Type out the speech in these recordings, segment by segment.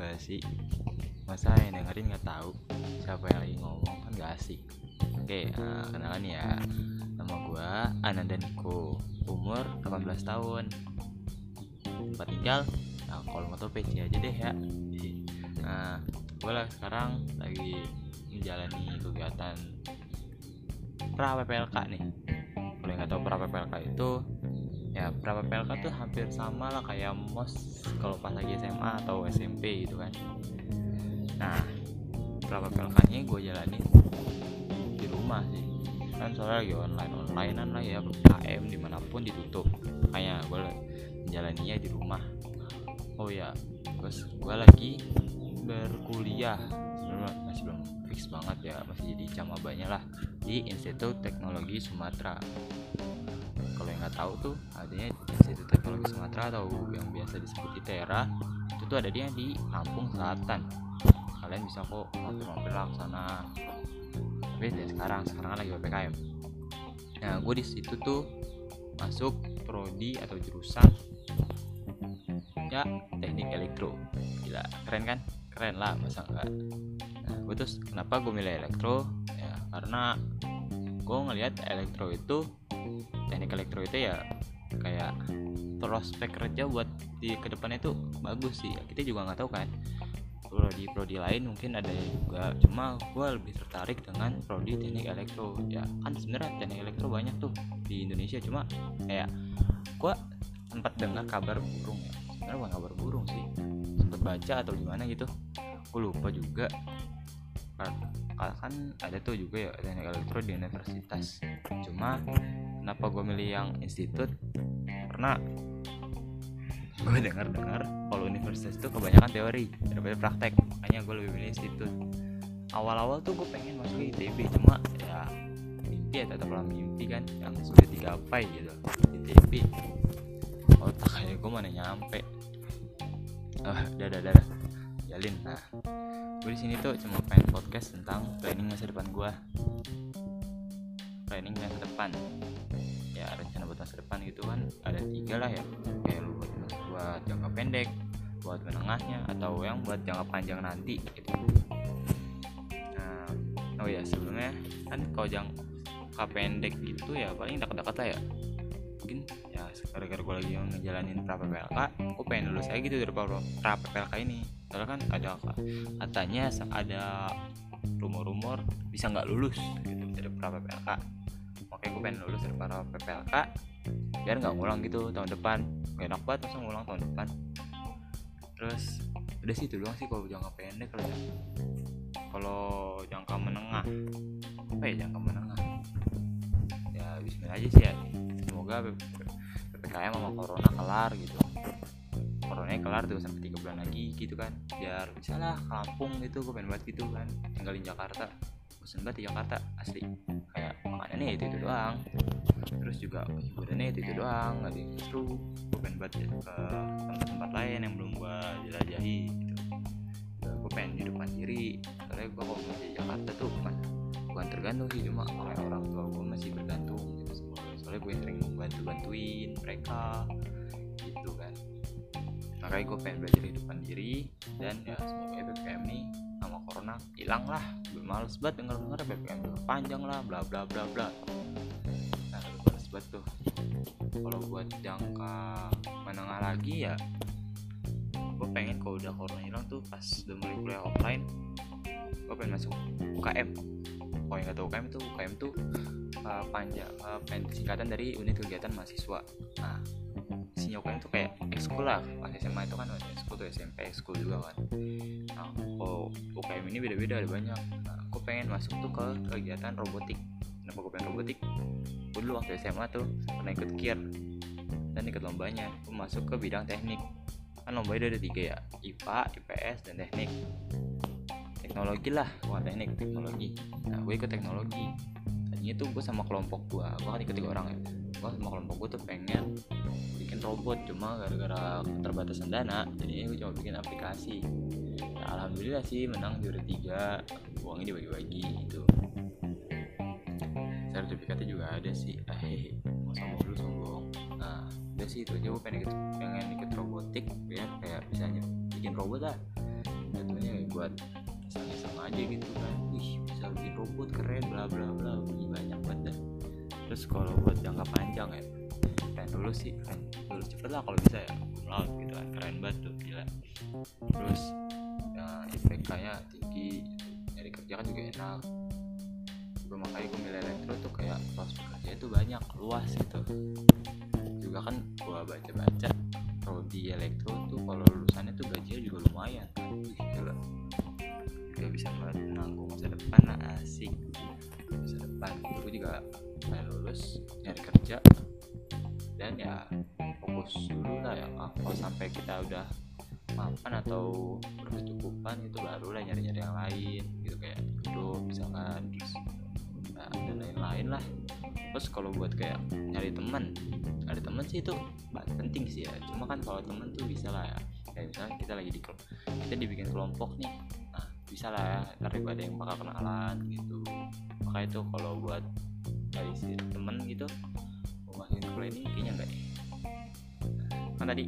gak sih? Masa yang dengerin nggak tahu siapa yang lagi ngomong kan gak asik. Oke uh, kenalan ya. Nama gua Ananda Niko umur 18 tahun. Tempat tinggal nah, kalau mau tau PC aja deh ya. Nah gue lah sekarang lagi menjalani kegiatan pra PPLK nih. Kalau nggak tahu pra PPLK itu ya pra PPLK tuh hampir sama lah kayak mos kalau pas lagi SMA atau SMP gitu kan. Nah pra PPLK nya gue jalanin di rumah sih. Kan soalnya lagi online onlinean lah ya KM di mana pun ditutup. Makanya gue menjalaninya di rumah. Oh ya terus gue lagi berkuliah. Masih belum fix banget ya masih jadi camabanya lah di Institut Teknologi Sumatera kalau yang nggak tahu tuh adanya Institut Teknologi Sumatera atau yang biasa disebut ITERA itu tuh ada dia di Lampung Selatan. Kalian bisa kok mampir-mampir lah sana. Tapi ya sekarang sekarang lagi ppkm nah gue di situ tuh masuk prodi atau jurusan ya teknik elektro. Gila keren kan? Keren lah masa enggak nah gue terus kenapa gue milih elektro? Ya karena gue ngelihat elektro itu teknik elektro itu ya kayak prospek kerja buat di ke depannya itu bagus sih. Kita juga nggak tahu kan. Prodi prodi lain mungkin ada juga. Cuma gue lebih tertarik dengan prodi teknik elektro. Ya kan sebenarnya teknik elektro banyak tuh di Indonesia. Cuma kayak gue sempat dengar kabar burung ya. Sebenarnya bukan kabar burung sih. Sempat baca atau gimana gitu. Gue lupa juga. Kan ada tuh juga ya teknik elektro di universitas. Cuma kenapa gue milih yang institut? Karena gue dengar dengar kalau universitas itu kebanyakan teori daripada praktek. Makanya gue lebih milih institut. Awal-awal tuh gue pengen masuk ITB cuma ya mimpi ya tetaplah mimpi kan yang sudah digapai gitu ITB otak kayak gue mana nyampe. Ah dadah dadah. Jalin. Nah gue di sini tuh cuma pengen podcast tentang planning masa depan gue planning masa depan. Ya rencana buat masa depan gitu kan ada tiga lah ya. Kayak lu buat, buat jangka pendek buat menengahnya atau yang buat jangka panjang nanti gitu. Nah oh ya sebelumnya kan kalau jangka pendek gitu ya paling dekat-dekat lah ya. Mungkin ya gara-gara gue lagi ngejalanin pra PPLK gue pengen lulus aja gitu dari pra PPLK ini. Soalnya kan ada katanya ada rumor-rumor bisa nggak lulus gitu dari pra PPLK makanya gue pengen lulus para PPLK biar nggak ngulang gitu tahun depan. Gak enak banget masa ngulang tahun depan. Terus udah sih itu doang sih kalau jangka pendek kalau kalau jangka menengah. Apa ya jangka menengah? Ya Bismillah aja sih ya. Semoga ppkm sama corona kelar gitu. Corona kelar tuh sampai tiga bulan lagi gitu kan. Biar bisa lah kampung gitu gue pengen buat gitu kan. Tinggalin Jakarta bosan banget di Jakarta asli. Kayak makanannya itu itu doang. Terus juga hiburannya itu itu doang nggak ada seru. Gue pengen buat ke tempat-tempat lain yang belum gue jelajahi gitu. Gue pengen hidup mandiri. Soalnya gue kalau mau di Jakarta tuh bukan bukan tergantung sih cuma oleh orang tua gue masih bergantung gitu soalnya gue sering bantu bantuin mereka gitu kan. Makanya gue pengen belajar hidup mandiri dan ya semoga BPM nih corona hilang lah gue males banget denger denger BPM panjang lah bla bla bla bla. Nah gue males banget tuh. Kalau buat jangka menengah lagi ya gue pengen kalau udah corona hilang tuh pas udah mulai kuliah offline gue pengen masuk UKM kalau yang gak tau UKM itu UKM tuh uh, panjang uh, singkatan dari unit kegiatan mahasiswa. Nah isinya UKM tuh kayak ekskul lah. Pas SMA itu kan ada ekskul tuh SMP ekskul juga kan. Nah kalau UKM ini beda-beda ada banyak. Nah, aku pengen masuk tuh ke kegiatan robotik. Kenapa gue pengen robotik? Gue dulu waktu SMA tuh pernah ikut KIR dan ikut lombanya. Gue masuk ke bidang teknik. Kan lomba itu ada tiga ya IPA, IPS, dan teknik. Teknologi lah bukan teknik teknologi. Nah gue ikut teknologi. Tadinya tuh gue sama kelompok gue gue kan ikut tiga orang ya. Gue sama kelompok gue tuh pengen bikin robot cuma gara-gara keterbatasan dana jadinya gue cuma bikin aplikasi. Nah, alhamdulillah sih menang juara tiga uangnya dibagi-bagi gitu. Sertifikatnya juga ada sih. Eh mau sombong dulu sombong. Nah udah sih itu aja. Gue pengen ikut, pengen ikut robotik biar kayak bisa bikin robot lah. Buat iseng-iseng aja gitu kan. Wih bisa bikin robot keren bla bla bla. Banyak banget. Terus kalau buat jangka panjang ya kan dulu sih kan lulus cepet lah kalau bisa ya laut gitu kan keren banget tuh gila. Terus ya IPK nya tinggi nyari kerja kan juga enak. Gue makanya gue milih elektro tuh kayak prospek kerja itu banyak luas gitu. Juga kan gue baca-baca kalau di elektro tuh kalau lulusannya tuh gajinya juga lumayan kan gitu loh. Kayak bisa menanggung masa depan nah, asik masa depan. Gue juga pengen lulus nyari kerja dan ya fokus dulu lah ya. Ah, kalau sampai kita udah mapan atau berkecukupan itu baru lah nyari-nyari yang lain gitu kayak hidup misalkan terus nah, dan lain-lain lah. Terus kalau buat kayak nyari teman nyari teman sih itu penting sih ya. Cuma kan kalau teman tuh bisa lah ya. Kayak misalnya kita lagi di kita dibikin kelompok nih nah bisa lah ya. Ada yang bakal kenalan gitu. Makanya itu kalau buat dari si temen gitu tadi?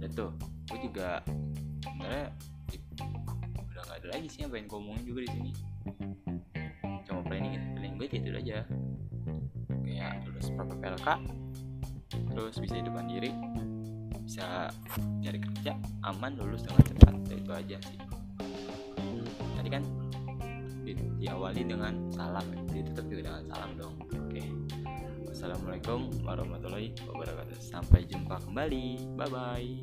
Dan tuh gue juga sebenarnya udah nggak ada lagi sih yang pengen gue omongin juga di sini. Cuma planning planning gue gitu aja. Kayak lulus proper PLK terus bisa hidup mandiri bisa cari kerja aman lulus dengan cepat Ya, itu aja sih. Tadi kan di, diawali dengan salam ya. Ditutup juga dengan salam dong oke Assalamualaikum warahmatullahi wabarakatuh. Sampai jumpa kembali. Bye bye